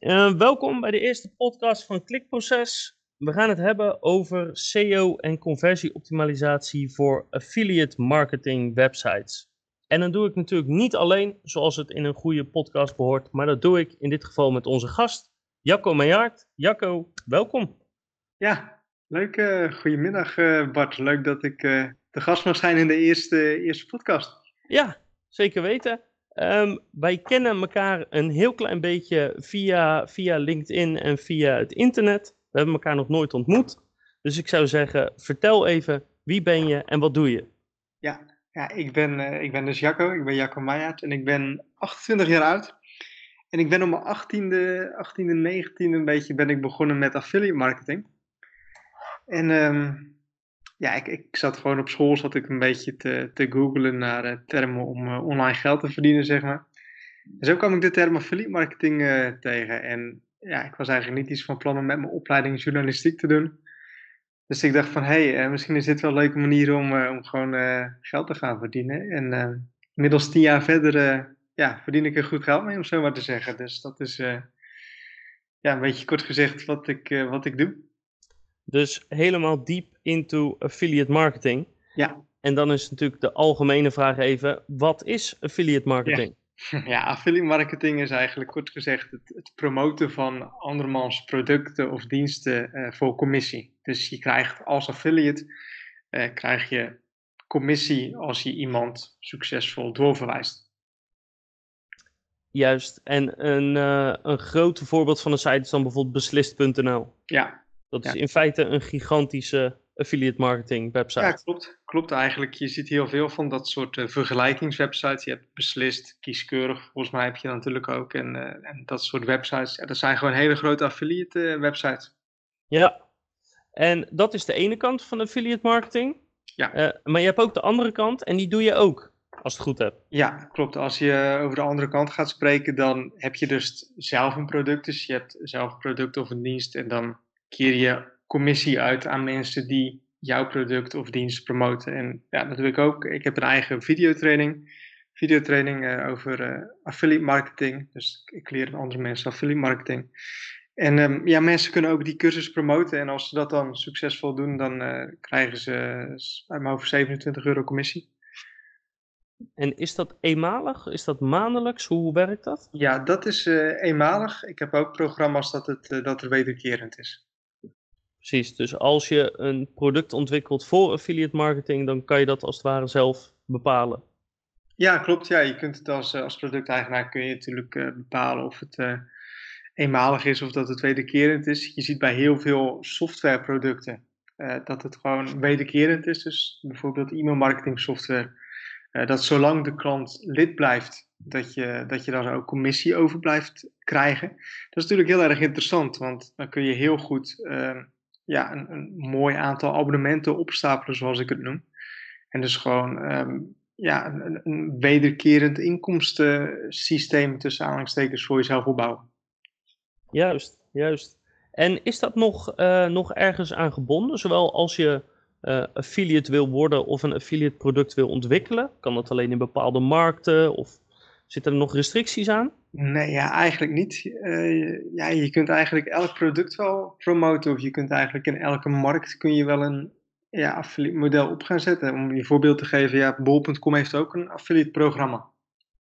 Uh, welkom bij de eerste podcast van Klikproces. We gaan het hebben over SEO en conversieoptimalisatie voor affiliate marketing websites. En dan doe ik natuurlijk niet alleen, zoals het in een goede podcast behoort, maar dat doe ik in dit geval met onze gast, Jacco Meijaert. Jacco, welkom. Ja, leuk. Uh, goedemiddag uh, Bart. Leuk dat ik de gast mag zijn in de eerste, eerste podcast. Ja, zeker weten. Um, wij kennen elkaar een heel klein beetje via, via LinkedIn en via het internet. We hebben elkaar nog nooit ontmoet. Dus ik zou zeggen, vertel even, wie ben je en wat doe je? Ja, ja ik, ben, uh, ik ben dus Jacco, ik ben Jacco Meijaert en ik ben 28 jaar oud. En ik ben op mijn 18e, 18e 19e een beetje ben ik begonnen met affiliate marketing. En um, ja, ik, ik zat gewoon op school, zat ik een beetje te, te googlen naar uh, termen om uh, online geld te verdienen, zeg maar. En zo kwam ik de term affiliate marketing uh, tegen. En ja, ik was eigenlijk niet iets van plan om met mijn opleiding journalistiek te doen. Dus ik dacht van, hé, hey, misschien is dit wel een leuke manier om, om gewoon geld te gaan verdienen. En inmiddels tien jaar verder ja, verdien ik er goed geld mee, om zo maar te zeggen. Dus dat is ja, een beetje kort gezegd wat ik, wat ik doe. Dus helemaal diep into affiliate marketing. Ja. En dan is natuurlijk de algemene vraag even, wat is affiliate marketing? Ja, ja affiliate marketing is eigenlijk kort gezegd het, het promoten van andermans producten of diensten uh, voor commissie. Dus je krijgt als affiliate, uh, krijg je commissie als je iemand succesvol doorverwijst. Juist, en een, uh, een groot voorbeeld van een site is dan bijvoorbeeld beslist.nl. Ja, dat is in feite een gigantische affiliate marketing website. Ja, klopt. Klopt eigenlijk. Je ziet heel veel van dat soort uh, vergelijkingswebsites. Je hebt beslist, kieskeurig, volgens mij heb je natuurlijk ook. En, uh, en dat soort websites. Ja, dat zijn gewoon hele grote affiliate uh, websites. Ja, en dat is de ene kant van affiliate marketing. Ja. maar je hebt ook de andere kant en die doe je ook, als het goed hebt. Ja, klopt. Als je over de andere kant gaat spreken, dan heb je dus zelf een product. Dus je hebt zelf een product of een dienst en dan keer je commissie uit aan mensen die jouw product of dienst promoten. En ja, dat doe ik ook. Ik heb een eigen videotraining, videotraining uh, over uh, affiliate marketing. Dus ik leer andere mensen affiliate marketing. En um, ja, mensen kunnen ook die cursus promoten. En als ze dat dan succesvol doen, dan uh, krijgen ze uit mijn over 27 euro commissie. En is dat eenmalig? Is dat maandelijks? Hoe werkt dat? Ja, dat is eenmalig. Ik heb ook programma's dat het dat er wederkerend is. Precies, dus als je een product ontwikkelt voor affiliate marketing, dan kan je dat als het ware zelf bepalen. Ja, klopt. Ja, je kunt het als, als producteigenaar kun je natuurlijk uh, bepalen of het uh, eenmalig is of dat het wederkerend is. Je ziet bij heel veel softwareproducten uh, dat het gewoon wederkerend is. Dus bijvoorbeeld e-mailmarketing software. dat zolang de klant lid blijft, dat je, dat je daar ook commissie over blijft krijgen. Dat is natuurlijk heel erg interessant, want dan kun je heel goed ja, een, een, mooi aantal abonnementen opstapelen, zoals ik het noem. En dus gewoon um, ja, een, een, wederkerend inkomstensysteem tussen aanhalingstekens voor jezelf opbouwen. Juist, juist. En is dat nog, uh, nog ergens aan gebonden? Zowel als je uh, affiliate wil worden of een affiliate product wil ontwikkelen? Kan dat alleen in bepaalde markten of zitten er nog restricties aan? Nee, ja, eigenlijk niet. Uh, ja, je kunt eigenlijk elk product wel promoten. Of je kunt eigenlijk in elke markt kun je wel een ja, affiliate model op gaan zetten. Om je voorbeeld te geven, ja, bol.com heeft ook een affiliate programma.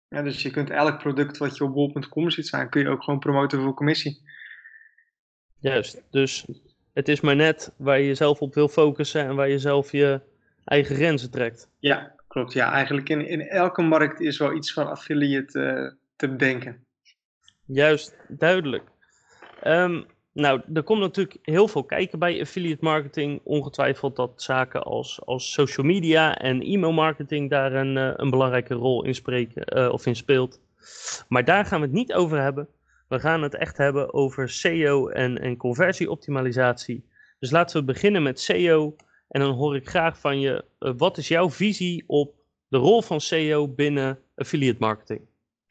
Ja, dus je kunt elk product wat je op bol.com ziet staan, kun je ook gewoon promoten voor commissie. Juist, dus het is maar net waar je jezelf op wil focussen en waar je zelf je eigen grenzen trekt. Ja, klopt. Ja, eigenlijk in, in elke markt is wel iets van affiliate uh, te bedenken. Juist, duidelijk. Um, nou, er komt natuurlijk heel veel kijken bij affiliate marketing. Ongetwijfeld dat zaken als, als social media en e-mail marketing daar een, uh, een belangrijke rol in, spreken, uh, of in speelt. Maar daar gaan we het niet over hebben. We gaan het echt hebben over SEO en, en conversieoptimalisatie. Dus laten we beginnen met SEO. En dan hoor ik graag van je, uh, wat is jouw visie op de rol van SEO binnen affiliate marketing?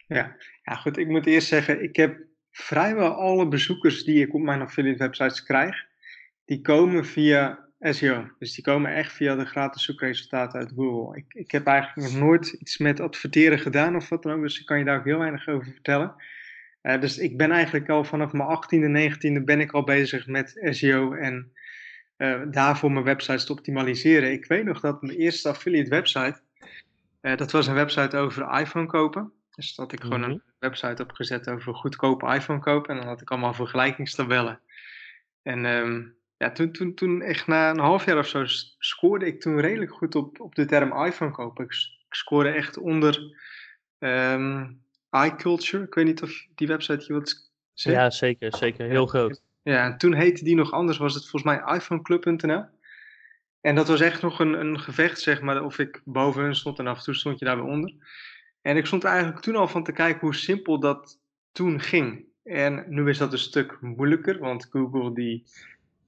Ja. ja, goed. Ik moet eerst zeggen, ik heb vrijwel alle bezoekers die ik op mijn affiliate websites krijg, die komen via SEO. Dus die komen echt via de gratis zoekresultaten uit Google. Ik, ik heb eigenlijk nog nooit iets met adverteren gedaan of wat dan ook, dus ik kan je daar ook heel weinig over vertellen. Uh, dus ik ben eigenlijk al vanaf mijn 18e, 19e ben ik al bezig met SEO en uh, daarvoor mijn websites te optimaliseren. Ik weet nog dat mijn eerste affiliate website, uh, dat was een website over iPhone kopen. Dus dat ik gewoon een mhm. website opgezet over goedkope iPhone kopen. En dan had ik allemaal vergelijkingstabellen. En um, ja, toen, toen, toen echt na een half jaar of zo scoorde ik toen redelijk goed op, op de term iPhone kopen. Ik, ik scoorde echt onder um, iCulture. Ik weet niet of die website je wilt zeggen. Ja, zeker. Zeker. Heel groot. Ja, en toen heette die nog anders. Was het volgens mij iPhoneclub.nl. En dat was echt nog een, een gevecht, zeg maar, of ik boven hun stond en af en toe stond je daar weer onder. En ik stond eigenlijk toen al van te kijken hoe simpel dat toen ging. En nu is dat een stuk moeilijker, want Google die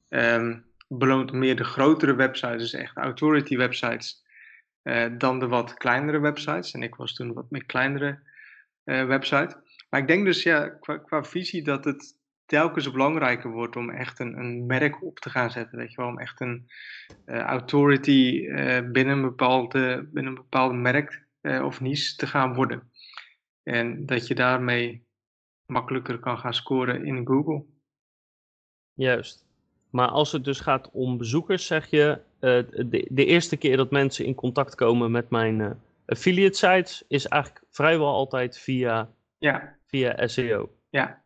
um, beloont meer de grotere websites, dus echt authority websites, uh, dan de wat kleinere websites. En ik was toen wat meer kleinere uh, website. Maar ik denk dus ja, qua, visie dat het telkens belangrijker wordt om echt een, een merk op te gaan zetten. Weet je wel, om echt een uh, authority binnen, een bepaalde, binnen een bepaalde merk of niche te gaan worden. En dat je daarmee makkelijker kan gaan scoren in Google. Juist. Maar als het dus gaat om bezoekers, zeg je, de, de, eerste keer dat mensen in contact komen met mijn affiliate sites, is eigenlijk vrijwel altijd via, ja. via SEO. Ja.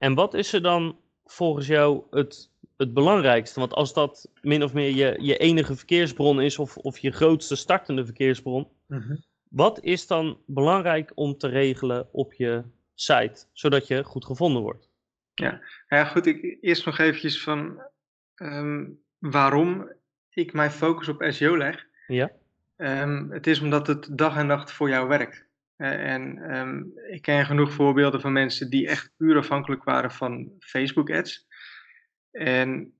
En wat is er dan volgens jou het, het belangrijkste? Want als dat min of meer je, je enige verkeersbron is, of, of je grootste startende verkeersbron, mm wat is dan belangrijk om te regelen op je site, zodat je goed gevonden wordt? Ja, nou ja goed, ik, eerst nog eventjes van um, waarom ik mijn focus op SEO leg. Ja. Um, het is omdat het dag en nacht voor jou werkt. Uh, en um, ik ken genoeg voorbeelden van mensen die echt puur afhankelijk waren van Facebook ads. En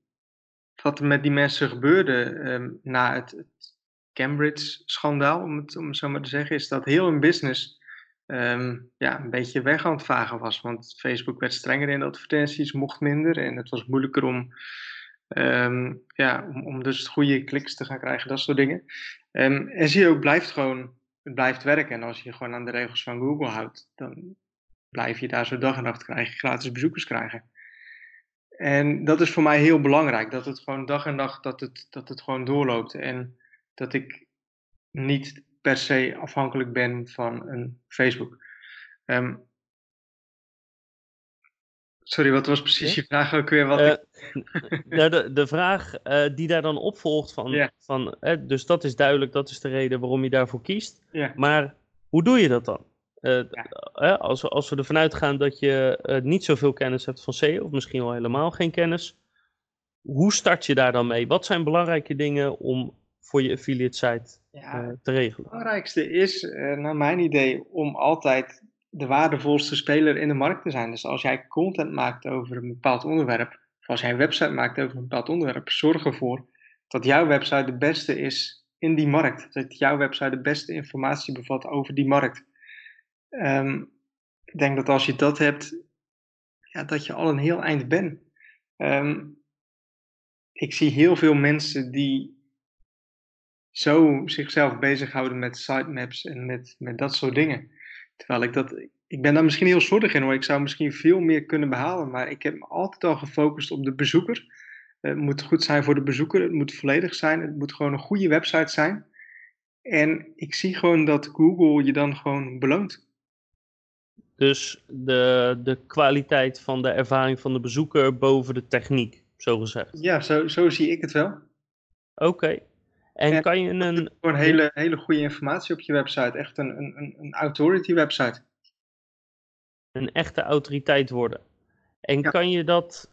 wat er met die mensen gebeurde na het, Cambridge-schandaal, om het, om het zo maar te zeggen, is dat heel hun business um, ja, een beetje weg aan het vagen was. Want Facebook werd strenger in de advertenties, mocht minder. En het was moeilijker om, ja, om, om dus goede kliks te gaan krijgen, dat soort dingen. Um, ehm, SEO blijft gewoon, het blijft werken. En als je gewoon aan de regels van Google houdt, dan blijf je daar zo dag en nacht gratis bezoekers krijgen. En dat is voor mij heel belangrijk, dat het gewoon dag en nacht, dat het, dat het gewoon doorloopt. En dat ik niet per se afhankelijk ben van een Facebook. Um, sorry, wat was precies je vraag ook weer? Wat uh, de, de vraag uh, die daar dan opvolgt van, yeah. van uh, dus dat is duidelijk, dat is de reden waarom je daarvoor kiest. Yeah. Maar hoe doe je dat dan? Ja. als, we, als we ervan uitgaan dat je niet zoveel kennis hebt van SEO, of misschien wel helemaal geen kennis, hoe start je daar dan mee? Wat zijn belangrijke dingen om voor je affiliate site ja, te regelen? Het belangrijkste is, naar mijn idee, om altijd de waardevolste speler in de markt te zijn. Dus als jij content maakt over een bepaald onderwerp, of als jij een website maakt over een bepaald onderwerp, zorg ervoor dat jouw website de beste is in die markt. Dat jouw website de beste informatie bevat over die markt. Um, ik denk dat als je dat hebt, ja, dat je al een heel eind bent. Um, ik zie heel veel mensen die zo zichzelf bezighouden met sitemaps en met, met dat soort dingen. Terwijl ik dat, ik ben daar misschien heel slordig in hoor. Ik zou misschien veel meer kunnen behalen, maar ik heb me altijd al gefocust op de bezoeker. Het moet goed zijn voor de bezoeker, het moet volledig zijn, het moet gewoon een goede website zijn. En ik zie gewoon dat Google je dan gewoon beloont. Dus de, de kwaliteit van de ervaring van de bezoeker boven de techniek, zo gezegd. Ja, zo, zo zie ik het wel. Oké, en kan je een... Gewoon hele, hele goede informatie op je website. Echt een, een, een authority website. Een echte autoriteit worden. En kan, je dat,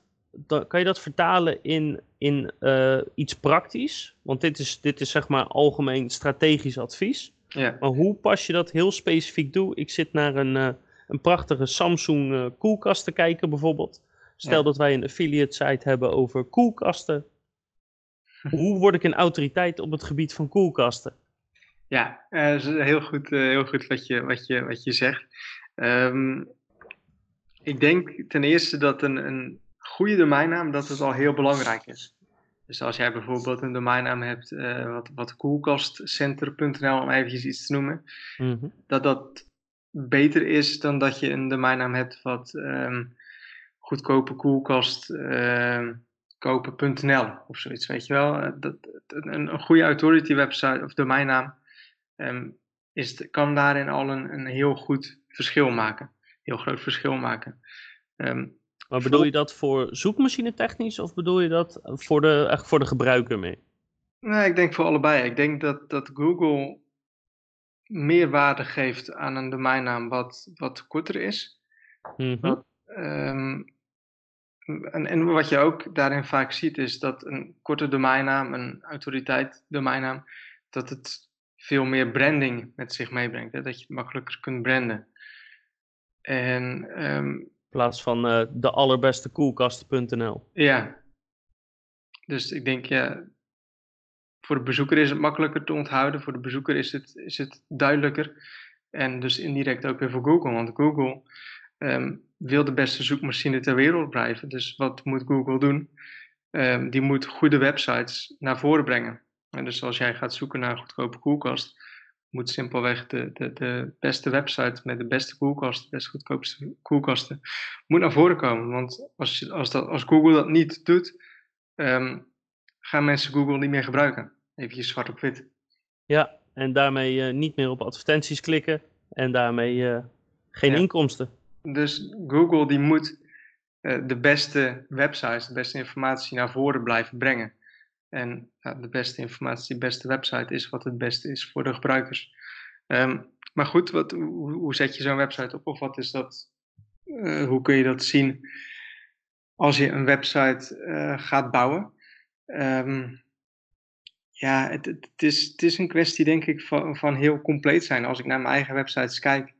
kan je dat vertalen in, in uh, iets praktisch? Want dit is, dit is zeg maar algemeen strategisch advies. Ja. Maar hoe pas je dat heel specifiek toe? Ik zit naar een, uh, een prachtige Samsung uh, koelkast te kijken bijvoorbeeld. Stel ja. dat wij een affiliate site hebben over koelkasten hoe word ik een autoriteit op het gebied van koelkasten? Ja, uh, is heel goed, uh, heel goed wat, je, wat, je, wat je zegt. Um, ik denk ten eerste dat een, een goede domeinnaam dat het al heel belangrijk is. Dus als jij bijvoorbeeld een domeinnaam hebt, uh, wat, wat koelkastcenter.nl om eventjes iets te noemen, mm -hmm. dat dat beter is dan dat je een domeinnaam hebt wat ehm, goedkope koelkast ehm, kopen.nl of zoiets, weet je wel. Eh, dat, een, een goede authority website of domeinnaam um, is, kan daarin al een, een heel goed verschil maken. Heel groot verschil maken. maar bedoel je dat voor zoekmachine technisch of bedoel je dat voor de, echt voor de gebruiker mee? Nee, ik denk voor allebei. Ik denk dat, dat Google meer waarde geeft aan een domeinnaam wat, wat korter is. Mm en, en wat je ook daarin vaak ziet is dat een korte domeinnaam, een autoriteit domeinnaam, dat het veel meer branding met zich meebrengt. Hè? Dat je het makkelijker kunt branden. En, um, In plaats van uh, de allerbeste koelkasten.nl. Ja. Dus ik denk, ja, voor de bezoeker is het makkelijker te onthouden. Voor de bezoeker is het, is het duidelijker. En dus indirect ook weer voor Google. Want Google um, wil de beste zoekmachine ter wereld blijven. Dus wat moet Google doen? Um, die moet goede websites naar voren brengen. En dus als jij gaat zoeken naar een goedkope koelkast, moet simpelweg de, de, de beste website met de beste koelkast, de best goedkoopste koelkasten, moet naar voren komen. Want als, als, dat, als Google dat niet doet, um, gaan mensen Google niet meer gebruiken. Even zwart op wit. Ja, en daarmee uh, niet meer op advertenties klikken en daarmee uh, geen ja. inkomsten. Dus Google die moet uh, de beste websites, de beste informatie naar voren blijven brengen. En de beste informatie, de beste website is wat het beste is voor de gebruikers. Um, maar goed, wat, hoe, zet je zo'n website op? Of wat is dat? hoe kun je dat zien als je een website gaat bouwen? Um, ja, het, het, is, het is een kwestie, denk ik, van, van heel compleet zijn. Als ik naar mijn eigen websites kijk,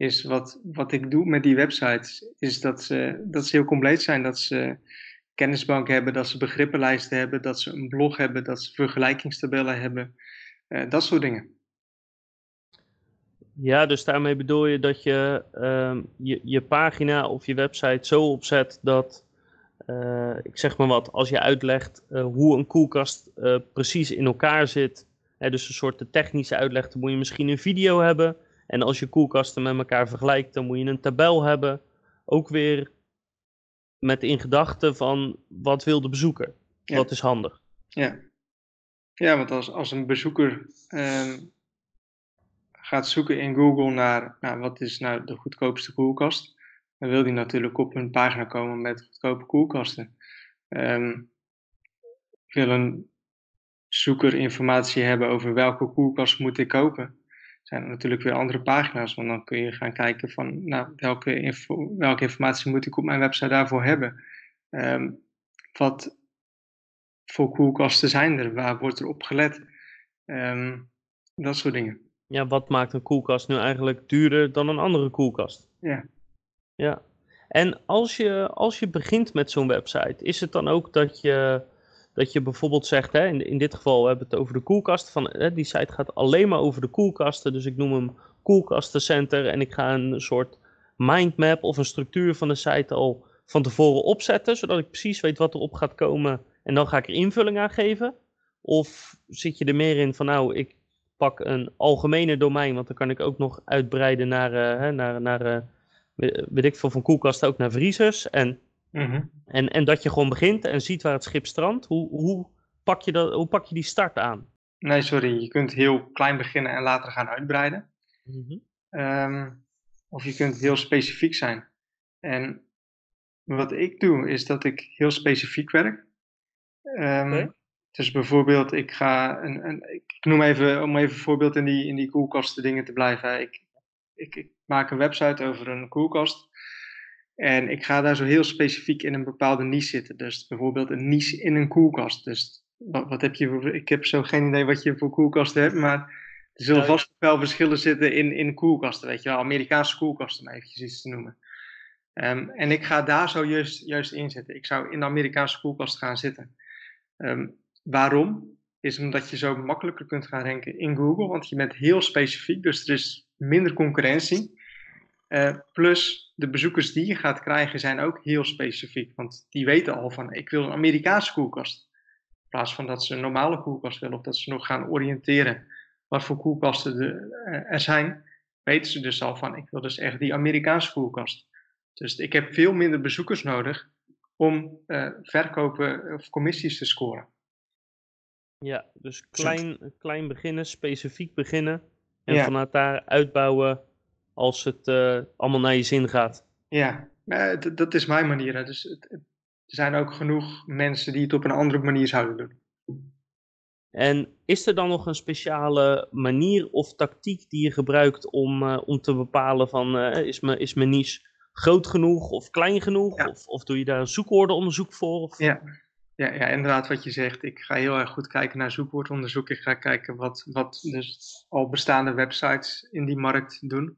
is wat, wat ik doe met die websites, is dat ze, dat ze heel compleet zijn. Dat ze kennisbanken hebben, dat ze begrippenlijsten hebben, dat ze een blog hebben, dat ze vergelijkingstabellen hebben. Uh, dat soort dingen. Ja, dus daarmee bedoel je dat je uh, je, je pagina of je website zo opzet dat uh, ik zeg maar wat, als je uitlegt uh, hoe een koelkast precies in elkaar zit, hè, dus een soort technische uitleg, dan moet je misschien een video hebben. En als je koelkasten met elkaar vergelijkt, dan moet je een tabel hebben. Ook weer met in gedachten van wat wil de bezoeker? Ja. Wat is handig? Ja, ja want als, als een bezoeker ehm, gaat zoeken in Google naar nou, wat is nou de goedkoopste koelkast, dan wil die natuurlijk op een pagina komen met goedkope koelkasten. Um, wil een zoeker informatie hebben over welke koelkast moet ik kopen, zijn er natuurlijk weer andere pagina's. Want dan kun je gaan kijken van nou, welke, info, welke informatie moet ik op mijn website daarvoor hebben. Um, wat voor koelkasten zijn er? Waar wordt er op gelet? Um, dat soort dingen. Ja, wat maakt een koelkast nu eigenlijk duurder dan een andere koelkast? Ja. Ja. En als je, als je begint met zo'n website, is het dan ook dat je, dat je bijvoorbeeld zegt, hè, in, in dit geval hebben we het over de koelkast, van, hè, die site gaat alleen maar over de koelkasten, dus ik noem hem koelkastencenter en ik ga een soort mindmap of een structuur van de site al van tevoren opzetten, zodat ik precies weet wat erop gaat komen en dan ga ik er invulling aan geven? Of zit je er meer in van, nou, ik pak een algemene domein, want dan kan ik ook nog uitbreiden naar, uh, naar, naar uh, weet ik veel, van koelkasten ook naar vriezers. En, mhm. en, en dat je gewoon begint en ziet waar het schip strandt. Hoe, hoe, pak je dat, hoe pak je die start aan? Nee, sorry. Je kunt heel klein beginnen en later gaan uitbreiden. Mhm. Ehm, of je kunt heel specifiek zijn. En wat ik doe, is dat ik heel specifiek werk. Ehm, dus bijvoorbeeld, ik ga, een, een, ik noem even, om even een voorbeeld in die, in die koelkasten dingen te blijven. Ik, ik, ik maak een website over een koelkast. En ik ga daar zo heel specifiek in een bepaalde niche zitten. Dus bijvoorbeeld een niche in een koelkast. Dus wat, wat heb je voor, ik heb zo geen idee wat je voor koelkasten hebt, maar er zullen vast wel verschillen zitten in, in koelkasten, weet je wel. Amerikaanse koelkasten, om eventjes iets te noemen. Um, en ik ga daar zo juist, juist in zitten. Ik zou in de Amerikaanse koelkast gaan zitten. Um, waarom? Is omdat je zo makkelijker kunt gaan ranken in Google, want je bent heel specifiek, dus er is minder concurrentie. Uh, plus de bezoekers die je gaat krijgen zijn ook heel specifiek. Want die weten al van ik wil een Amerikaanse koelkast. In plaats van dat ze een normale koelkast willen of dat ze nog gaan oriënteren wat voor koelkasten er, uh, er zijn. weten ze dus al van, ik wil dus echt die Amerikaanse koelkast. Dus ik heb veel minder bezoekers nodig om uh, verkopen of commissies te scoren. Ja, dus klein, klein beginnen, specifiek beginnen. En vanuit daar uitbouwen als het uh, allemaal naar je zin gaat. Ja, dat is mijn manier. Hè. Dus het, er zijn ook genoeg mensen die het op een andere manier zouden doen. En is er dan nog een speciale manier of tactiek die je gebruikt om, uh, om te bepalen van is, me, is mijn niche groot genoeg of klein genoeg? Of, of doe je daar een zoekwoordenonderzoek voor? Of? Ja. Ja, ja, inderdaad wat je zegt. Ik ga heel erg goed kijken naar zoekwoordonderzoek. Ik ga kijken wat, wat dus al bestaande websites in die markt doen.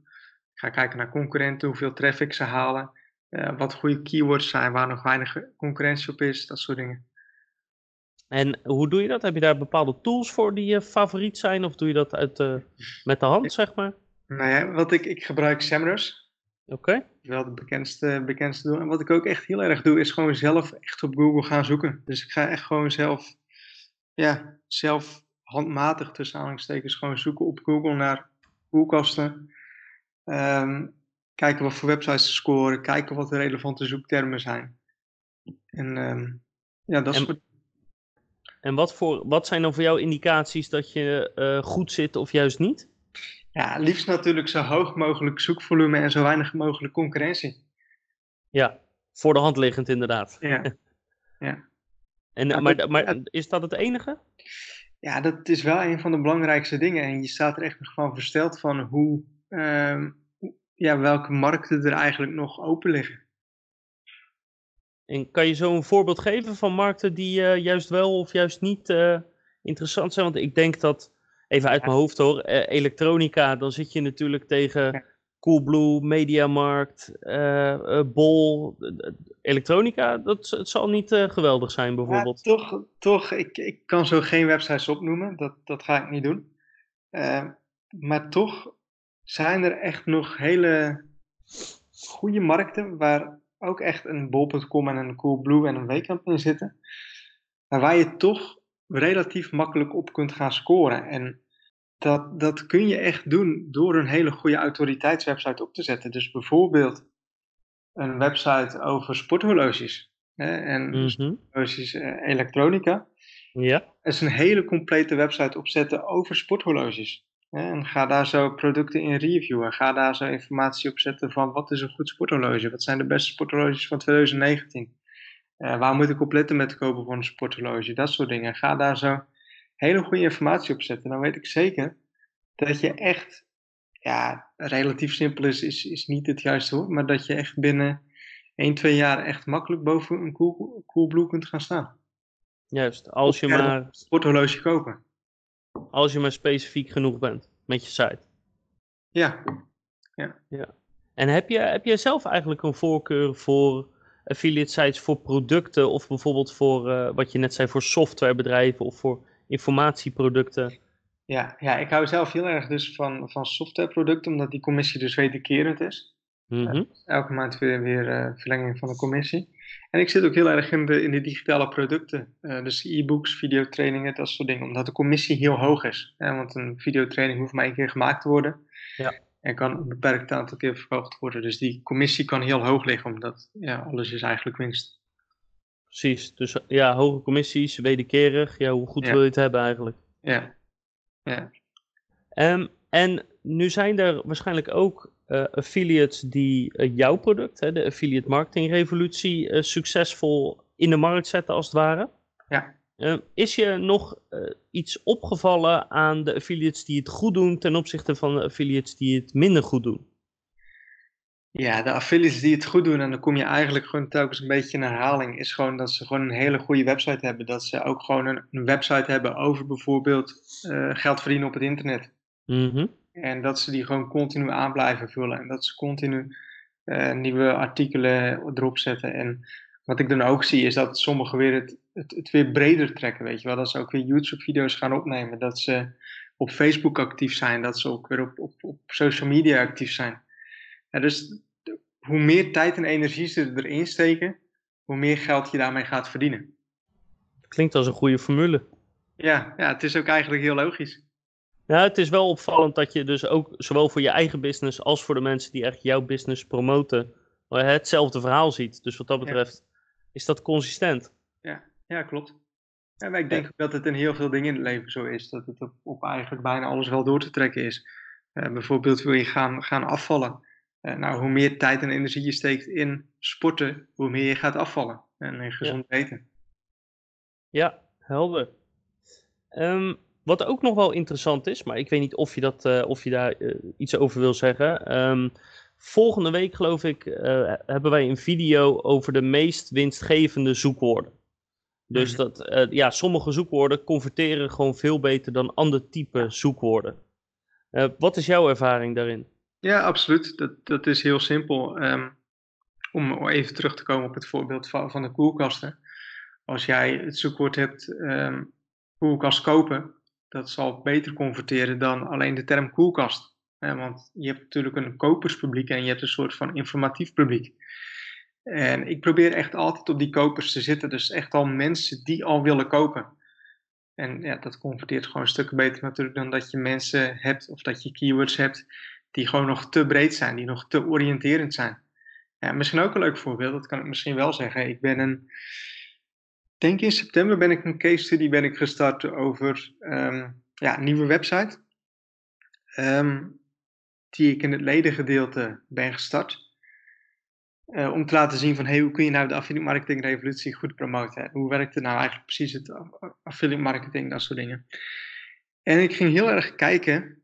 Ga kijken naar concurrenten, hoeveel traffic ze halen. Uh, wat goede keywords zijn, waar nog weinig concurrentie op is, dat soort dingen. En hoe doe je dat? Heb je daar bepaalde tools voor die je favoriet zijn? Of doe je dat uit, uh, met de hand, zeg maar? Nou ja, wat ik, ik gebruik SEMrush. Oké. Wel de bekendste, bekendste doen. En wat ik ook echt heel erg doe, is gewoon zelf echt op Google gaan zoeken. Dus ik ga echt gewoon zelf, ja, zelf handmatig tussen aanhalingstekens gewoon zoeken op Google naar koelkasten. Um, kijken wat voor websites scoren, kijken wat de relevante zoektermen zijn. En um, ja, dat is... En, en wat, voor, wat zijn dan voor jou indicaties dat je uh, goed zit of juist niet? Ja, liefst natuurlijk zo hoog mogelijk zoekvolume en zo weinig mogelijk concurrentie. Ja, voor de hand liggend inderdaad. Ja. ja. En, maar, maar is dat het enige? Ja, dat is wel een van de belangrijkste dingen. En je staat er echt nog van versteld van hoe, ja, welke markten er eigenlijk nog open liggen. En kan je zo een voorbeeld geven van markten die uh, juist wel of juist niet uh, interessant zijn? Want ik denk dat even uit mijn hoofd hoor, uh, elektronica, dan zit je natuurlijk tegen Coolblue, Mediamarkt, Bol, elektronica. Dat het zal niet geweldig zijn bijvoorbeeld. Ja, toch, toch ik, ik kan zo geen websites opnoemen, dat, dat ga ik niet doen. maar toch zijn er echt nog hele goede markten waar ook echt een bol.com en een Coolblue en een Weekamp in zitten. Maar waar je toch relatief makkelijk op kunt gaan scoren. En dat, dat kun je echt doen door een hele goede autoriteitswebsite op te zetten. Dus bijvoorbeeld een website over sporthorloges hè, en mm -hmm. horloges, elektronica. Ja. is een hele complete website opzetten over sporthorloges. En ga daar zo producten in reviewen. Ga daar zo informatie op zetten van wat is een goed sporthorloge? Wat zijn de beste sporthorloges van 2019? Uh, waar moet ik op letten met het kopen van een sporthorloge? Dat soort dingen. Ga daar zo hele goede informatie op zetten, dan weet ik zeker dat je echt, ja, relatief simpel is, is, is niet het juiste woord, maar dat je echt binnen 1, 2 jaar echt makkelijk boven een cool, Coolblue kunt gaan staan. Juist, als je maar... Een sporthorloge kopen. Als je maar specifiek genoeg bent met je site. Ja. ja. ja. En heb je, heb je zelf eigenlijk een voorkeur voor affiliate sites voor producten of bijvoorbeeld voor uh, wat je net zei voor softwarebedrijven of voor informatieproducten. Ja, ja, ik hou zelf heel erg dus van, van softwareproducten, omdat die commissie dus wederkerend is. Mm -hmm. uh, elke maand weer, weer uh, verlenging van de commissie. En ik zit ook heel erg in de, in de digitale producten, uh, dus e-books, videotrainingen, dat soort dingen, omdat de commissie heel hoog is. Hè? Want een videotraining hoeft maar één keer gemaakt te worden. Ja. En kan een beperkt aantal keer verkocht worden. Dus die commissie kan heel hoog liggen, omdat ja, alles is eigenlijk winst. Precies, dus ja, hoge commissies, wederkerig. Ja, hoe goed wil je het hebben eigenlijk? Ja, ja. Um, en nu zijn er waarschijnlijk ook uh, affiliates die uh, jouw product, hè, de affiliate marketing revolutie, uh, succesvol in de markt zetten als het ware. Ja. Um, is je nog iets opgevallen aan de affiliates die het goed doen ten opzichte van de affiliates die het minder goed doen? Ja, de affiliates die het goed doen, en dan kom je eigenlijk gewoon telkens een beetje in herhaling, is gewoon dat ze gewoon een hele goede website hebben. Dat ze ook gewoon een, een website hebben over bijvoorbeeld geld verdienen op het internet. Mm -hmm. En dat ze die gewoon continu aan blijven vullen. En dat ze continu uh, nieuwe artikelen erop zetten. En wat ik dan ook zie, is dat sommigen weer het, het, het weer breder trekken. Weet je wel, dat ze ook weer YouTube-video's gaan opnemen. Dat ze op Facebook actief zijn. Dat ze ook weer op, op, op social media actief zijn. Ja, dus hoe meer tijd en energie ze erin steken, hoe meer geld je daarmee gaat verdienen. Klinkt als een goede formule. Ja, ja het is ook eigenlijk heel logisch. Ja, het is wel opvallend dat je dus ook zowel voor je eigen business als voor de mensen die echt jouw business promoten, eh, hetzelfde verhaal ziet. Dus wat dat betreft is dat consistent. Ja, ja klopt. Ja, maar ik denk dat het in heel veel dingen in het leven zo is. Dat het op, op eigenlijk bijna alles wel door te trekken is. Uh, bijvoorbeeld wil je gaan, gaan afvallen. Uh, nou, hoe meer tijd en energie je steekt in sporten, hoe meer je gaat afvallen. En in gezond ja. eten. Ja, helder. Um, wat ook nog wel interessant is, maar ik weet niet of je, dat, uh, of je daar uh, iets over wil zeggen. Um, volgende week, geloof ik, uh, hebben wij een video over de meest winstgevende zoekwoorden. Dus mm -hmm. dat, ja, sommige zoekwoorden converteren gewoon veel beter dan ander type zoekwoorden. wat is jouw ervaring daarin? Ja, absoluut. Dat, dat is heel simpel. Um, om even terug te komen op het voorbeeld van, van de koelkasten. Als jij het zoekwoord hebt um, koelkast kopen, dat zal beter converteren dan alleen de term koelkast. want je hebt natuurlijk een koperspubliek en je hebt een soort van informatief publiek. En ik probeer echt altijd op die kopers te zitten. Dus echt al mensen die al willen kopen. En ja, dat converteert gewoon een stuk beter natuurlijk dan dat je mensen hebt of dat je keywords hebt die gewoon nog te breed zijn, die nog te oriënterend zijn. Ja, misschien ook een leuk voorbeeld, dat kan ik misschien wel zeggen. Ik ben een, denk in september ben ik een case study ben ik gestart over um, ja, een nieuwe website. Um, die ik in het ledengedeelte ben gestart. Uh, om te laten zien van hey, hoe kun je nou de affiliate marketing revolutie goed promoten. Hoe werkt het nou eigenlijk precies het affiliate marketing, dat soort dingen. En ik ging heel erg kijken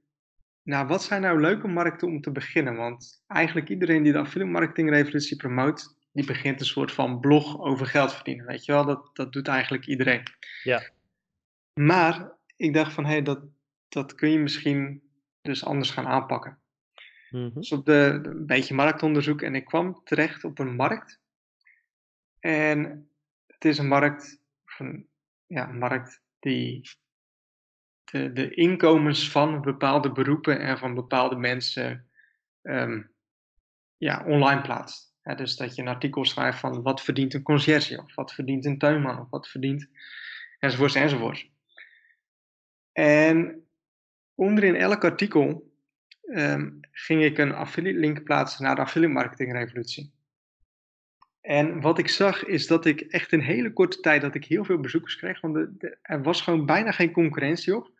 naar wat zijn nou leuke markten om te beginnen. Want eigenlijk iedereen die de affiliate marketing revolutie promoot, die begint een soort van blog over geld verdienen. Weet je wel, dat, dat doet eigenlijk iedereen. Ja. Maar ik dacht van, hé, hey, dat, dat kun je misschien dus anders gaan aanpakken. -hmm. Dus op de, een beetje marktonderzoek en ik kwam terecht op een markt. En het is een markt, van, ja, een markt die de, de inkomens van bepaalde beroepen en van bepaalde mensen um, ja, online plaatst. Dus dat je een artikel schrijft van wat verdient een conciërge, of wat verdient een tuinman, of wat verdient, enzovoorts, enzovoorts. En onderin elk artikel um, ging ik een affiliate link plaatsen naar de affiliate marketing revolutie. En wat ik zag is dat ik echt in hele korte tijd dat ik heel veel bezoekers kreeg, want er was gewoon bijna geen concurrentie op.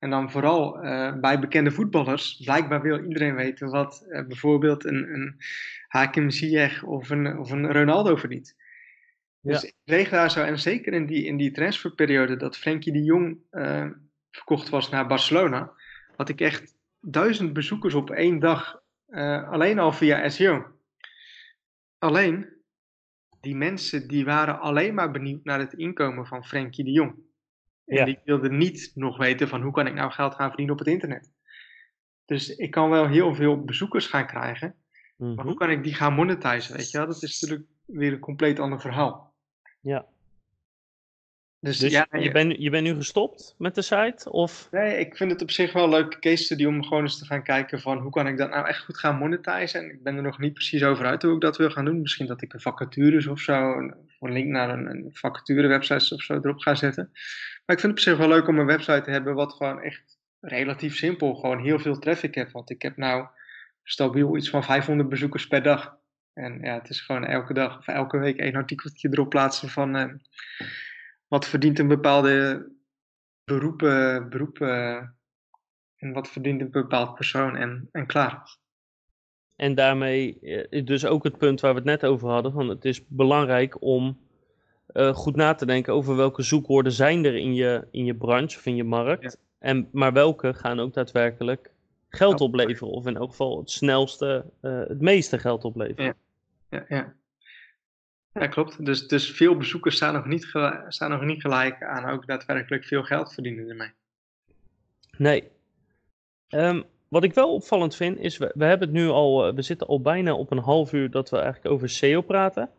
En dan vooral uh, bij bekende voetballers. Blijkbaar wil iedereen weten wat uh, bijvoorbeeld een, een Hakim Ziyech of een, of een Ronaldo verdient. Ja. Dus ik kreeg daar zo, en zeker in die, in die transferperiode dat Frenkie de Jong uh, verkocht was naar Barcelona, had ik echt duizend bezoekers op één dag, alleen al via SEO. Alleen, die mensen die waren alleen maar benieuwd naar het inkomen van Frenkie de Jong. En ja. die wilde niet nog weten van hoe kan ik nou geld gaan verdienen op het internet. Dus ik kan wel heel veel bezoekers gaan krijgen. Mm -hmm. Maar hoe kan ik die gaan monetizen, weet je wel? Dat is natuurlijk weer een compleet ander verhaal. Ja. Dus, dus ja, je, bent, je bent nu gestopt met de site? Of? Nee, ik vind het op zich wel een leuke case study om gewoon eens te gaan kijken van hoe kan ik dat nou echt goed gaan monetizen. En ik ben er nog niet precies over uit hoe ik dat wil gaan doen. Misschien dat ik een vacatures of zo, een, een link naar een, een vacature website of zo erop ga zetten. Maar ik vind het op zich wel leuk om een website te hebben wat gewoon echt relatief simpel, gewoon heel veel traffic heeft. Want ik heb nou stabiel iets van 500 bezoekers per dag. En ja, het is gewoon elke dag of elke week één artikeltje erop plaatsen van eh, wat verdient een bepaalde beroepen, beroep, uh, en wat verdient een bepaald persoon en, en klaar. En daarmee dus ook het punt waar we het net over hadden, van het is belangrijk om uh, goed na te denken over welke zoekwoorden zijn er in je, in je branche of in je markt. Ja. En, maar welke gaan ook daadwerkelijk geld opleveren. Of in elk geval het snelste, uh, het meeste geld opleveren. Ja, ja, ja. ja klopt. Dus, dus veel bezoekers staan nog, niet staan nog niet gelijk aan ook daadwerkelijk veel geld verdienen ermee. Nee. Um, wat ik wel opvallend vind is, we, we hebben het nu al, we zitten al bijna op een half uur dat we eigenlijk over SEO praten.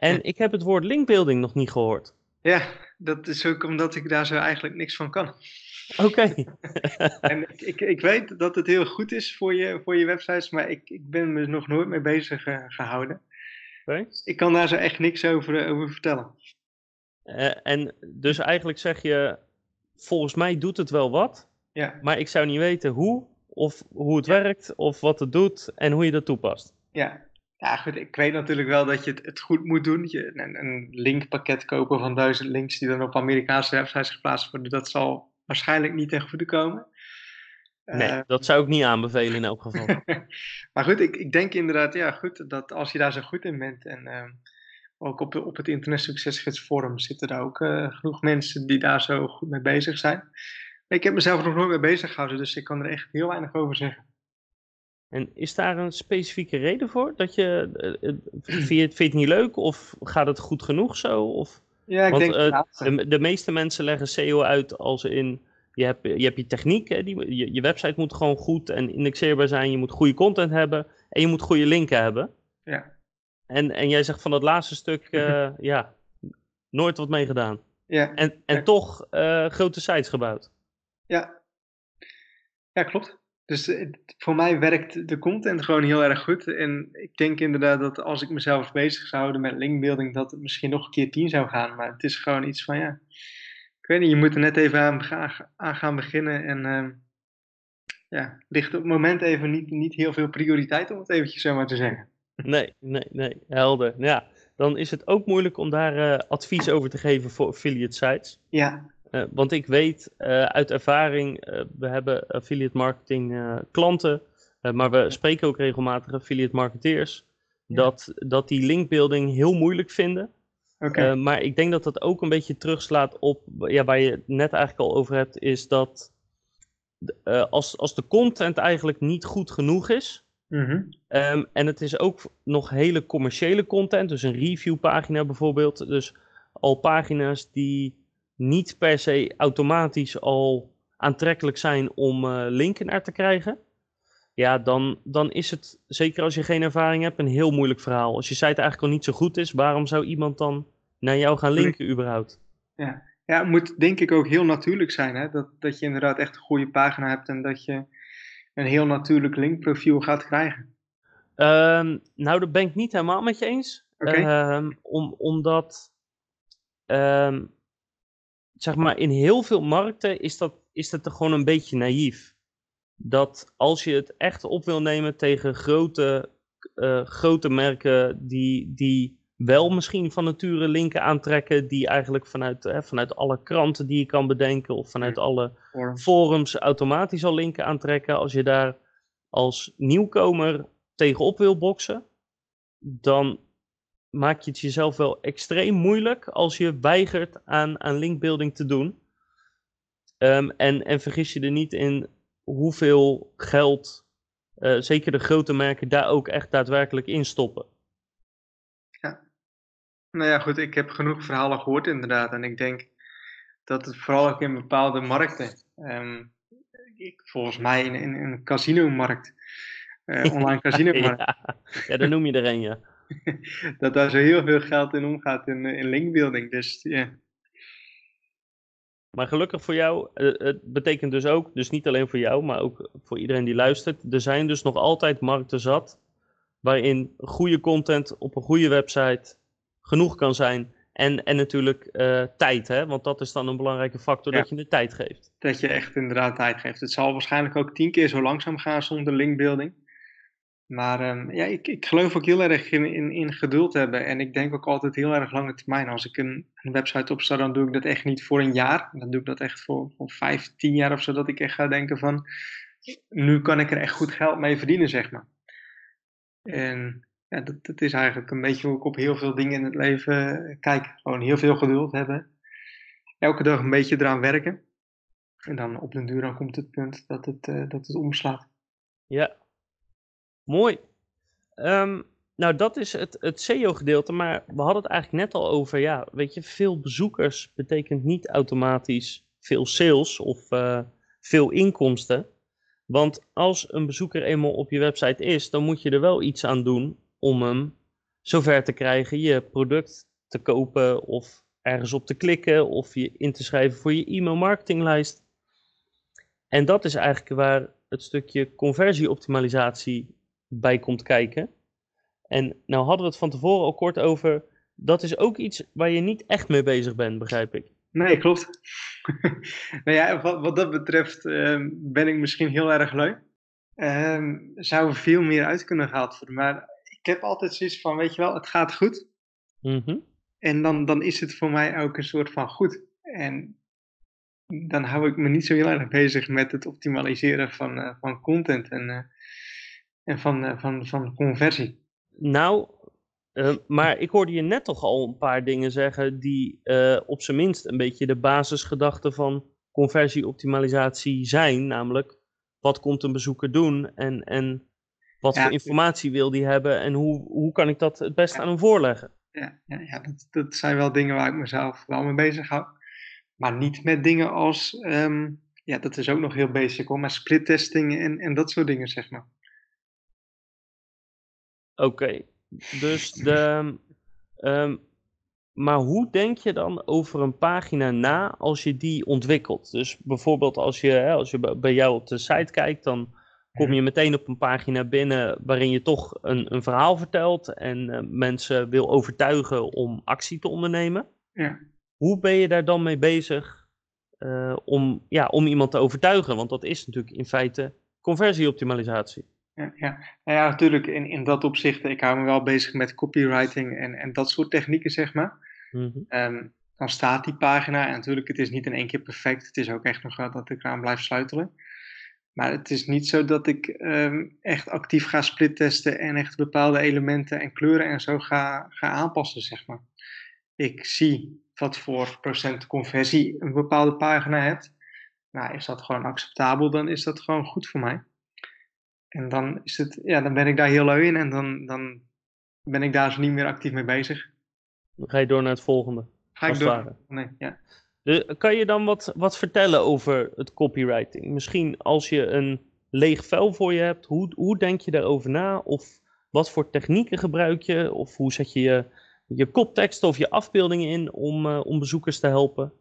En ik heb het woord linkbuilding nog niet gehoord. Ja, dat is ook omdat ik daar zo eigenlijk niks van kan. Oké. Okay. en ik, ik, ik, weet dat het heel goed is voor je, voor je websites, maar ik, ik ben me nog nooit mee bezig uh, gehouden. Okay. Ik kan daar zo echt niks over, over vertellen. Uh, en dus eigenlijk zeg je, volgens mij doet het wel wat, Ja, maar ik zou niet weten hoe, of hoe het werkt, of wat het doet en hoe je dat toepast. ja. Ja, goed, ik weet natuurlijk wel dat je het, het goed moet doen. Je, een, een linkpakket kopen van duizend links die dan op Amerikaanse websites geplaatst worden, dat zal waarschijnlijk niet ten goede komen. Nee, Eh, dat zou ik niet aanbevelen in elk geval. maar goed, ik, ik denk inderdaad, ja, goed, dat als je daar zo goed in bent en ehm, ook op, de- op het Internet Succesgids Forum zitten daar ook eh, genoeg mensen die daar zo goed mee bezig zijn. Ik heb mezelf nog nooit mee bezig gehouden, dus ik kan er echt heel weinig over zeggen. En is daar een specifieke reden voor? Dat je, eh, eh, vind je, het- vind je het niet leuk of gaat het goed genoeg zo? Of, Ja, ik want denk het laatste. de, de meeste mensen leggen SEO uit als in, je hebt je, hebt je techniek, hè, die, je, je website moet gewoon goed en indexeerbaar zijn, je moet goede content hebben en je moet goede linken hebben. Ja. En, en jij zegt van dat laatste stuk, ja, nooit wat mee gedaan. Ja, En, en Ja. toch grote sites gebouwd. ja. ja, klopt. Dus eh, voor mij werkt de content gewoon heel erg goed. En ik denk inderdaad dat als ik mezelf bezig zou houden met linkbuilding, dat het misschien nog een keer tien zou gaan. Maar het is gewoon iets van, ja, ik weet niet, je moet er net even aan, gaan beginnen. En ehm, ja, ligt op het moment even niet, niet heel veel prioriteit, om het eventjes zo maar te zeggen. Nee, nee, nee, helder. Ja, dan is het ook moeilijk om daar eh, advies over te geven voor affiliate sites. Ja, Eh, want ik weet eh, uit ervaring, eh, we hebben affiliate marketing klanten, maar we spreken ook regelmatig affiliate marketeers, Ja. dat, dat die linkbuilding heel moeilijk vinden. oké. Eh, maar ik denk dat dat ook een beetje terugslaat op, ja, waar je het net eigenlijk al over hebt, is dat als, als de content eigenlijk niet goed genoeg is, Mhm. Ehm, en het is ook nog hele commerciële content, dus een reviewpagina bijvoorbeeld. Dus al pagina's die niet per se automatisch al aantrekkelijk zijn om eh, linken naar te krijgen. Ja, dan, dan is het, zeker als je geen ervaring hebt, een heel moeilijk verhaal. Als je site eigenlijk al niet zo goed is, waarom zou iemand dan naar jou gaan linken überhaupt? Ja. ja, het moet denk ik ook heel natuurlijk zijn. Hè? Dat, dat je inderdaad echt een goede pagina hebt en dat je een heel natuurlijk linkprofiel gaat krijgen. Ehm, nou, dat ben ik niet helemaal met je eens. Oké. Ehm, om, omdat, ehm, zeg maar, in heel veel markten is dat, is dat er gewoon een beetje naïef. Dat als je het echt op wil nemen tegen grote, eh, grote merken die, die wel misschien van nature linken aantrekken, die eigenlijk vanuit, eh, vanuit alle kranten die je kan bedenken of vanuit alle Forum. forums automatisch al linken aantrekken. Als je daar als nieuwkomer tegenop wil boksen, dan maak je het jezelf wel extreem moeilijk als je weigert aan, aan linkbuilding te doen. Ehm, en, en vergis je er niet in hoeveel geld, eh, zeker de grote merken, daar ook echt daadwerkelijk in stoppen. Nou ja, goed, ik heb genoeg verhalen gehoord inderdaad. En ik denk dat het vooral ook in bepaalde markten, ehm, ik, volgens mij in, in, in een casino-markt, eh, online casino-markt, ja, ja, daar noem je er een, ja. dat daar zo heel veel geld in omgaat in, eh, in linkbuilding. Dus ja, Maar gelukkig voor jou, eh, het betekent dus ook, dus niet alleen voor jou, maar ook voor iedereen die luistert, er zijn dus nog altijd markten zat waarin goede content op een goede website genoeg kan zijn. En, en natuurlijk eh, tijd, hè? want dat is dan een belangrijke factor, Ja. dat je de tijd geeft. dat je echt inderdaad tijd geeft. Het zal waarschijnlijk ook tien keer zo langzaam gaan zonder linkbuilding. Maar ehm, ja, ik, ik geloof ook heel erg in, in, in geduld hebben. En ik denk ook altijd heel erg lange termijn. Als ik een, een website opsta, dan doe ik dat echt niet voor een jaar. Dan doe ik dat echt voor, voor vijf, tien jaar of zo. Dat ik echt ga denken van, nu kan ik er echt goed geld mee verdienen, zeg maar. En ja, dat, is eigenlijk een beetje hoe ik op heel veel dingen in het leven eh, kijk. Gewoon heel veel geduld hebben. Elke dag een beetje eraan werken. En dan op den duur dan komt het punt dat het, eh, dat het omslaat. Ja, mooi. Ehm, nou, dat is het, het SEO-gedeelte, maar we hadden het eigenlijk net al over, ja, weet je, veel bezoekers betekent niet automatisch veel sales of eh, veel inkomsten. Want als een bezoeker eenmaal op je website is, dan moet je er wel iets aan doen om hem zover te krijgen je product te kopen of ergens op te klikken of je in te schrijven voor je e-mail marketinglijst. En dat is eigenlijk waar het stukje conversieoptimalisatie bij komt kijken. En nou hadden we het van tevoren al kort over, dat is ook iets waar je niet echt mee bezig bent, begrijp ik. Nee, klopt. nou ja, wat, wat dat betreft ehm, ben ik misschien heel erg leuk. Ehm, zou er veel meer uit kunnen gehaald worden. Maar ik heb altijd zoiets van, weet je wel, het gaat goed. Mhm. En dan, dan is het voor mij ook een soort van goed. En dan hou ik me niet zo heel erg bezig met het optimaliseren van, eh, van content en, eh, en van, eh, van, van conversie. Nou, eh, maar ik hoorde je net toch al een paar dingen zeggen die eh, op zijn minst een beetje de basisgedachte van conversieoptimalisatie zijn. Namelijk, wat komt een bezoeker doen en, en wat Ja, voor informatie wil die hebben en hoe, hoe kan ik dat het best Ja. aan hem voorleggen? Ja, ja, ja dat, dat zijn wel dingen waar ik mezelf wel mee bezig hou. Maar niet met dingen als, ehm, ja, dat is ook nog heel basic hoor, maar split testing en, en dat soort dingen, zeg maar. Oké, dus de. ehm, maar hoe denk je dan over een pagina na als je die ontwikkelt? Dus bijvoorbeeld als je, hè, als je bij- jou op de site kijkt, dan kom je meteen op een pagina binnen waarin je toch een, een verhaal vertelt en eh, mensen wil overtuigen om actie te ondernemen. Ja. Hoe ben je daar dan mee bezig eh, om, ja, om iemand te overtuigen? Want dat is natuurlijk in feite conversieoptimalisatie. Ja, ja. Nou ja, natuurlijk in, in dat opzicht, ik hou me wel bezig met copywriting en, en dat soort technieken, zeg maar. Mhm. Ehm, dan staat die pagina en natuurlijk, het is niet in één keer perfect. Het is ook echt nog wel dat ik eraan blijf sleutelen. Maar het is niet zo dat ik ehm, echt actief ga splittesten en echt bepaalde elementen en kleuren en zo ga, ga aanpassen, zeg maar. Ik zie wat voor procent conversie een bepaalde pagina heeft. Nou, is dat gewoon acceptabel, dan is dat gewoon goed voor mij. En dan, is het, ja, dan ben ik daar heel lui in en dan, dan ben ik daar zo niet meer actief mee bezig. Dan ga je door naar het volgende. Ga ik door? Nee, ja. Dus kan je dan wat, wat vertellen over het copywriting? Misschien als je een leeg vel voor je hebt, hoe, hoe denk je daarover na? Of wat voor technieken gebruik je? Of hoe zet je je, je kopteksten of je afbeeldingen in om, eh, om bezoekers te helpen?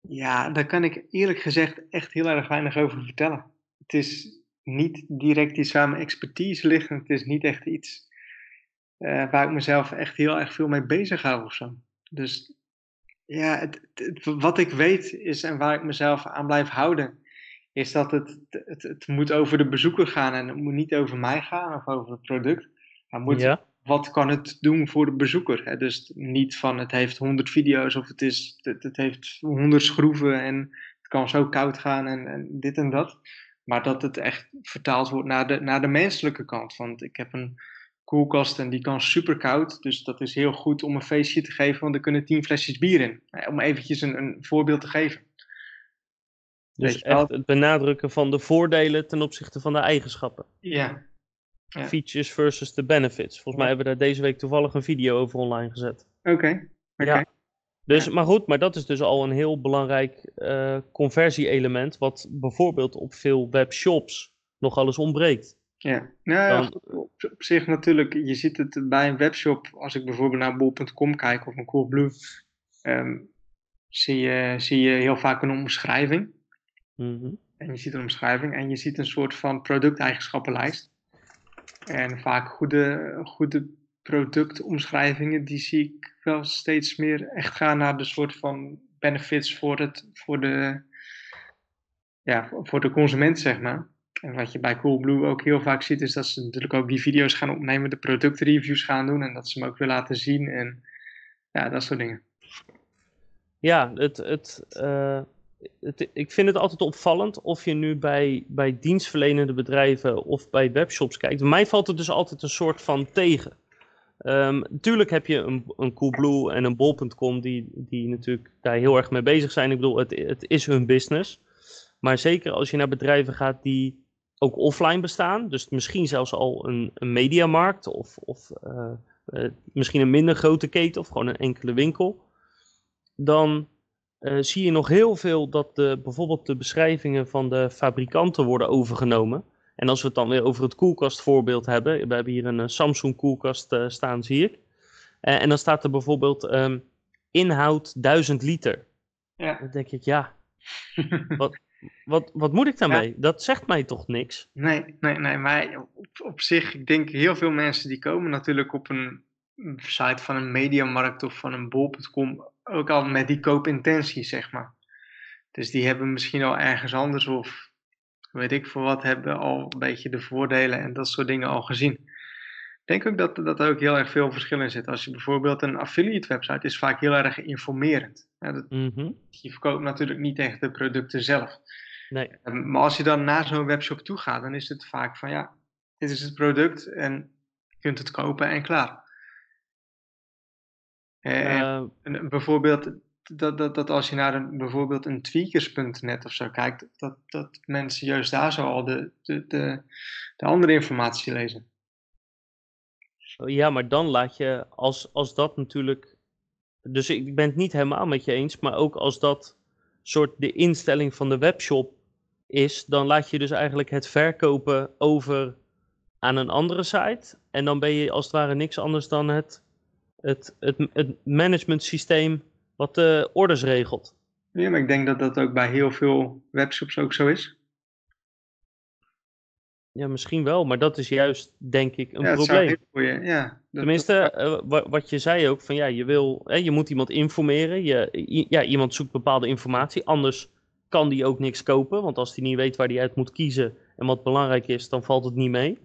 Ja, daar kan ik eerlijk gezegd echt heel erg weinig over vertellen. Het is niet direct iets waar mijn expertise ligt. en Het is niet echt iets eh, waar ik mezelf echt heel erg veel mee bezig hou of zo. Dus ja, het, het- wat ik weet is en waar ik mezelf aan blijf houden, is dat het, het, het moet over de bezoeker gaan en het moet niet over mij gaan of over het product. Het moet Ja, wat kan het doen voor de bezoeker? Hè? Dus niet van het heeft 100 video's of het, is, het, het heeft 100 schroeven en het kan zo koud gaan en, en dit en dat. Maar dat het echt vertaald wordt naar de, naar de menselijke kant. Want ik heb een koelkast en die kan super koud. Dus dat is heel goed om een feestje te geven, want er kunnen 10 flesjes bier in. Nou, Om eventjes een, een voorbeeld te geven. Dus echt het benadrukken van de voordelen ten opzichte van de eigenschappen. Ja, Ja. Features versus de benefits. Volgens mij hebben we daar deze week toevallig een video over online gezet. oké. oké. Ja. Dus. Maar goed, maar dat is dus al een heel belangrijk eh conversie-element, wat bijvoorbeeld op veel webshops nogal eens ontbreekt. Ja, nou, ja, Dan- goed, op, op zich natuurlijk, je ziet het bij een webshop, als ik bijvoorbeeld naar bol.com kijk of een Coolblue, ehm, zie, je, zie je heel vaak een omschrijving. Mhm. En je ziet een omschrijving en je ziet een soort van producteigenschappenlijst. En vaak goede, goede productomschrijvingen, die zie ik wel steeds meer echt gaan naar de soort van benefits voor, het, voor, de, ja, voor de consument, zeg maar. En wat je bij Coolblue ook heel vaak ziet, is dat ze natuurlijk ook die video's gaan opnemen, de productreviews gaan doen en dat ze hem ook weer laten zien en ja, dat soort dingen. Ja, het, het, eh, het, ik vind het altijd opvallend of je nu bij, bij dienstverlenende bedrijven of bij webshops kijkt. Mij valt het dus altijd een soort van tegen. Tuurlijk heb je een, een Coolblue en een Bol.com die, die natuurlijk daar heel erg mee bezig zijn. Ik bedoel, het, het is hun business. Maar zeker als je naar bedrijven gaat die ook offline bestaan, dus misschien zelfs al een, een mediamarkt of, of eh, eh, misschien een minder grote keten of gewoon een enkele winkel, dan eh, zie je nog heel veel dat de, bijvoorbeeld de beschrijvingen van de fabrikanten worden overgenomen. En als we het dan weer over het koelkastvoorbeeld hebben, we hebben hier een eh, Samsung koelkast eh, staan, zie ik. Eh, en dan staat er bijvoorbeeld ehm, inhoud 1000 liter. Ja. Dan denk ik, ja, wat, wat moet ik daarmee? Dat zegt mij toch niks? Nee, nee, nee, maar op, op zich, ik denk heel veel mensen die komen natuurlijk op een site van een mediamarkt of van een bol.com ook al met die koopintentie, zeg maar. Dus die hebben misschien al ergens anders of weet ik voor wat, hebben al een beetje de voordelen en dat soort dingen al gezien. Ik denk ook dat, dat er ook heel erg veel verschil in zit. Als je bijvoorbeeld een affiliate website is vaak heel erg informerend. Ja, dat, Mhm. Je verkoopt natuurlijk niet echt de producten zelf. Nee. Ehm, Maar als je dan naar zo'n webshop toe gaat, dan is het vaak van ja, dit is het product en je kunt het kopen en klaar. Eh, en Eh, een- bijvoorbeeld dat, dat, dat als je naar een, bijvoorbeeld een tweakers.net of zo kijkt, dat, dat mensen juist daar zo al de, de, de, de andere informatie lezen. ja, maar dan laat je, als, als dat natuurlijk. Dus ik ben het niet helemaal met je eens, maar ook als dat soort de instelling van de webshop is, dan laat je dus eigenlijk het verkopen over aan een andere site. En dan ben je als het ware niks anders dan het, het, het, het management systeem wat de orders regelt. Ja, maar ik denk dat dat ook bij heel veel webshops ook zo is. Ja, misschien wel, maar dat is juist, denk ik, een ja, probleem. voor je, ja. dat- Tenminste, dat- eh, wa- wat je zei ook, van ja, je, wil, hè, je moet iemand informeren. Je, ja, iemand zoekt bepaalde informatie, anders kan die ook niks kopen. Want als die niet weet waar die uit moet kiezen en wat belangrijk is, dan valt het niet mee.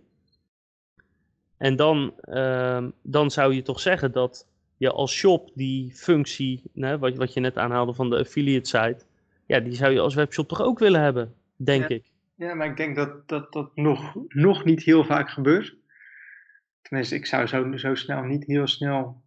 En dan, ehm, dan zou je toch zeggen dat je als shop die functie, hè, wat, wat je net aanhaalde van de affiliate site, ja, die zou je als webshop toch ook willen hebben, denk Ja. ik. Ja, maar ik denk dat dat, dat nog, nog niet heel vaak gebeurt. Tenminste, ik zou zo, zo snel niet heel snel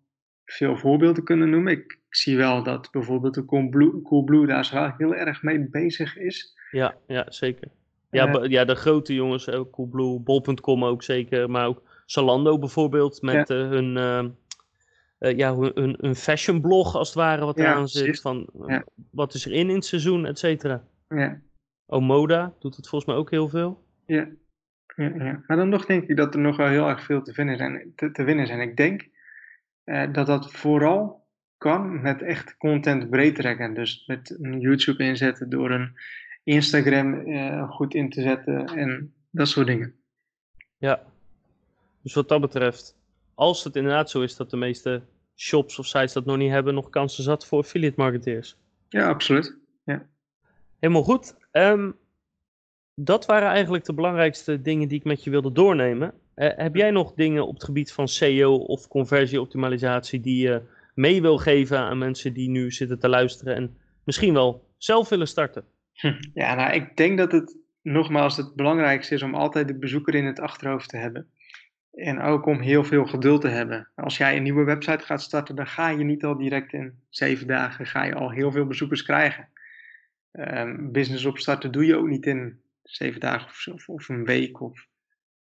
veel voorbeelden kunnen noemen. Ik, ik zie wel dat bijvoorbeeld de Coolblue, Coolblue daar zo heel erg mee bezig is. Ja, ja zeker. Ja, Eh, ja, de grote jongens, ook Coolblue, Bol.com ook zeker, maar ook Zalando bijvoorbeeld met eh, hun, eh, eh, ja, hun, hun fashion blog als het ware wat Ja, eraan zit, van Ja. wat is er in in het seizoen, et cetera. Ja, Omoda doet het volgens mij ook heel veel. ja, ja, ja. Maar dan nog denk ik dat er nog wel heel erg veel te, vinden zijn, te, te winnen zijn. Ik denk eh, dat dat vooral kan met echt content breed trekken. Dus met een YouTube inzetten, door een Instagram eh, goed in te zetten en dat soort dingen. Ja. Dus wat dat betreft, als het inderdaad zo is dat de meeste shops of sites dat nog niet hebben, nog kansen zat voor affiliate marketeers. Ja, absoluut. Helemaal goed. Ehm, dat waren eigenlijk de belangrijkste dingen die ik met je wilde doornemen. Eh, heb jij nog dingen op het gebied van SEO of conversieoptimalisatie die je mee wil geven aan mensen die nu zitten te luisteren en misschien wel zelf willen starten? Hm. Ja, nou, ik denk dat het nogmaals het belangrijkste is om altijd de bezoeker in het achterhoofd te hebben. En ook om heel veel geduld te hebben. Als jij een nieuwe website gaat starten, dan ga je niet al direct in zeven dagen ga je al heel veel bezoekers krijgen. Ehm, business opstarten doe je ook niet in zeven dagen of, of, of een week of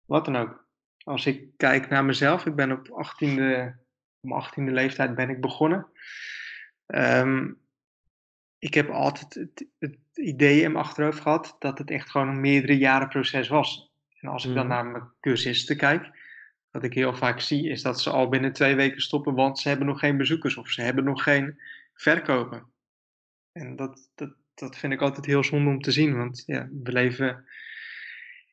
wat dan ook. Als ik kijk naar mezelf, ik ben op 18e, op mijn 18e leeftijd ben ik begonnen. Ehm, ik heb altijd het, het idee in mijn achterhoofd gehad dat het echt gewoon een meerdere jaren proces was. En als ik dan Mhm. naar mijn cursisten kijk, wat ik heel vaak zie, is dat ze al binnen twee weken stoppen, want ze hebben nog geen bezoekers of ze hebben nog geen verkopen. En dat, dat, dat vind ik altijd heel zonde om te zien, want ja, we leven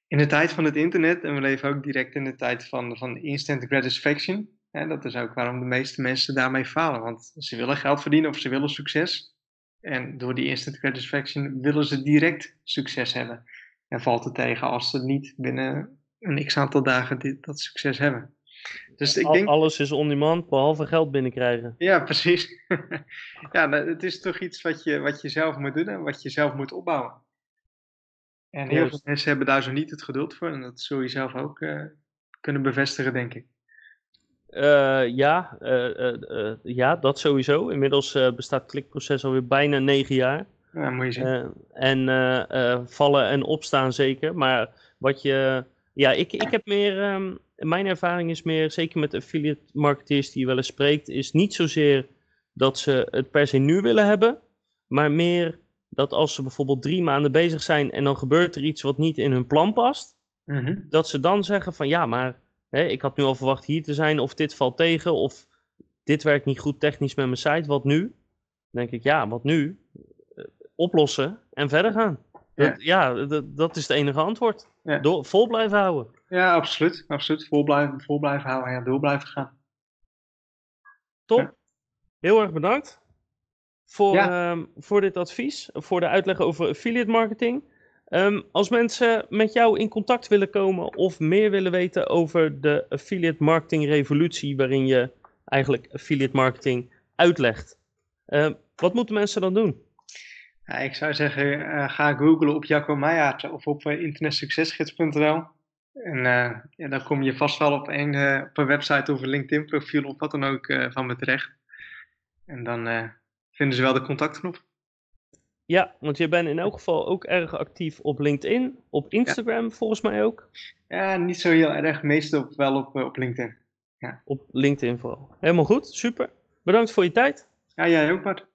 in de tijd van het internet en we leven ook direct in de tijd van, van instant gratification. En dat is ook waarom de meeste mensen daarmee falen, want ze willen geld verdienen of ze willen succes. En door die instant gratification willen ze direct succes hebben. En valt het tegen als ze niet binnen een x aantal dagen dit, dat succes hebben. Dus ik Al- denk, Alles is on demand, behalve geld binnenkrijgen. ja, precies. ja, nou, het is toch iets wat je, wat je zelf moet doen en wat je zelf moet opbouwen. En heel veel mensen hebben daar zo niet het geduld voor. En dat zul je zelf ook eh, kunnen bevestigen, denk ik. Eh, ja, eh, ja, dat sowieso. Inmiddels bestaat het klikproces alweer bijna negen jaar. Ja, moet je zien. En vallen en opstaan zeker. Maar wat je. Ja, ik, ik heb meer. ehm, mijn ervaring is meer, zeker met affiliate marketeers die je wel eens spreekt, is niet zozeer dat ze het per se nu willen hebben. Maar meer dat als ze bijvoorbeeld drie maanden bezig zijn en dan gebeurt er iets wat niet in hun plan past. Mhm. Dat ze dan zeggen van ja, maar hè, ik had nu al verwacht hier te zijn. Of dit valt tegen. Of dit werkt niet goed technisch met mijn site. Wat nu? Dan denk ik ja, wat nu? Eh, oplossen en verder gaan. Dat, ja, dat, dat is het enige antwoord. Ja. Door, vol blijven houden. Ja, absoluut. absoluut. Vol, blijven, vol blijven houden en door blijven gaan. Top. Ja. Heel erg bedankt. voor, ehm, voor dit advies, voor de uitleg over affiliate marketing. Ehm, als mensen met jou in contact willen komen of meer willen weten over de affiliate marketing revolutie, waarin je eigenlijk affiliate marketing uitlegt, ehm, wat moeten mensen dan doen? Ja, ik zou zeggen, uh, ga googlen op Jacco Meijer of op uh, internetsuccesgids.nl. En uh, ja, dan kom je vast wel op een, op een website of een LinkedIn profiel of wat dan ook van me terecht. En dan vinden ze wel de contactknop. Ja, want je bent in elk geval ook erg actief op LinkedIn, op Instagram volgens mij ook. Ja, niet zo heel erg, meestal wel op, op LinkedIn. Ja. Op LinkedIn vooral. Helemaal goed, super. Bedankt voor je tijd. Ja, jij ook Bart.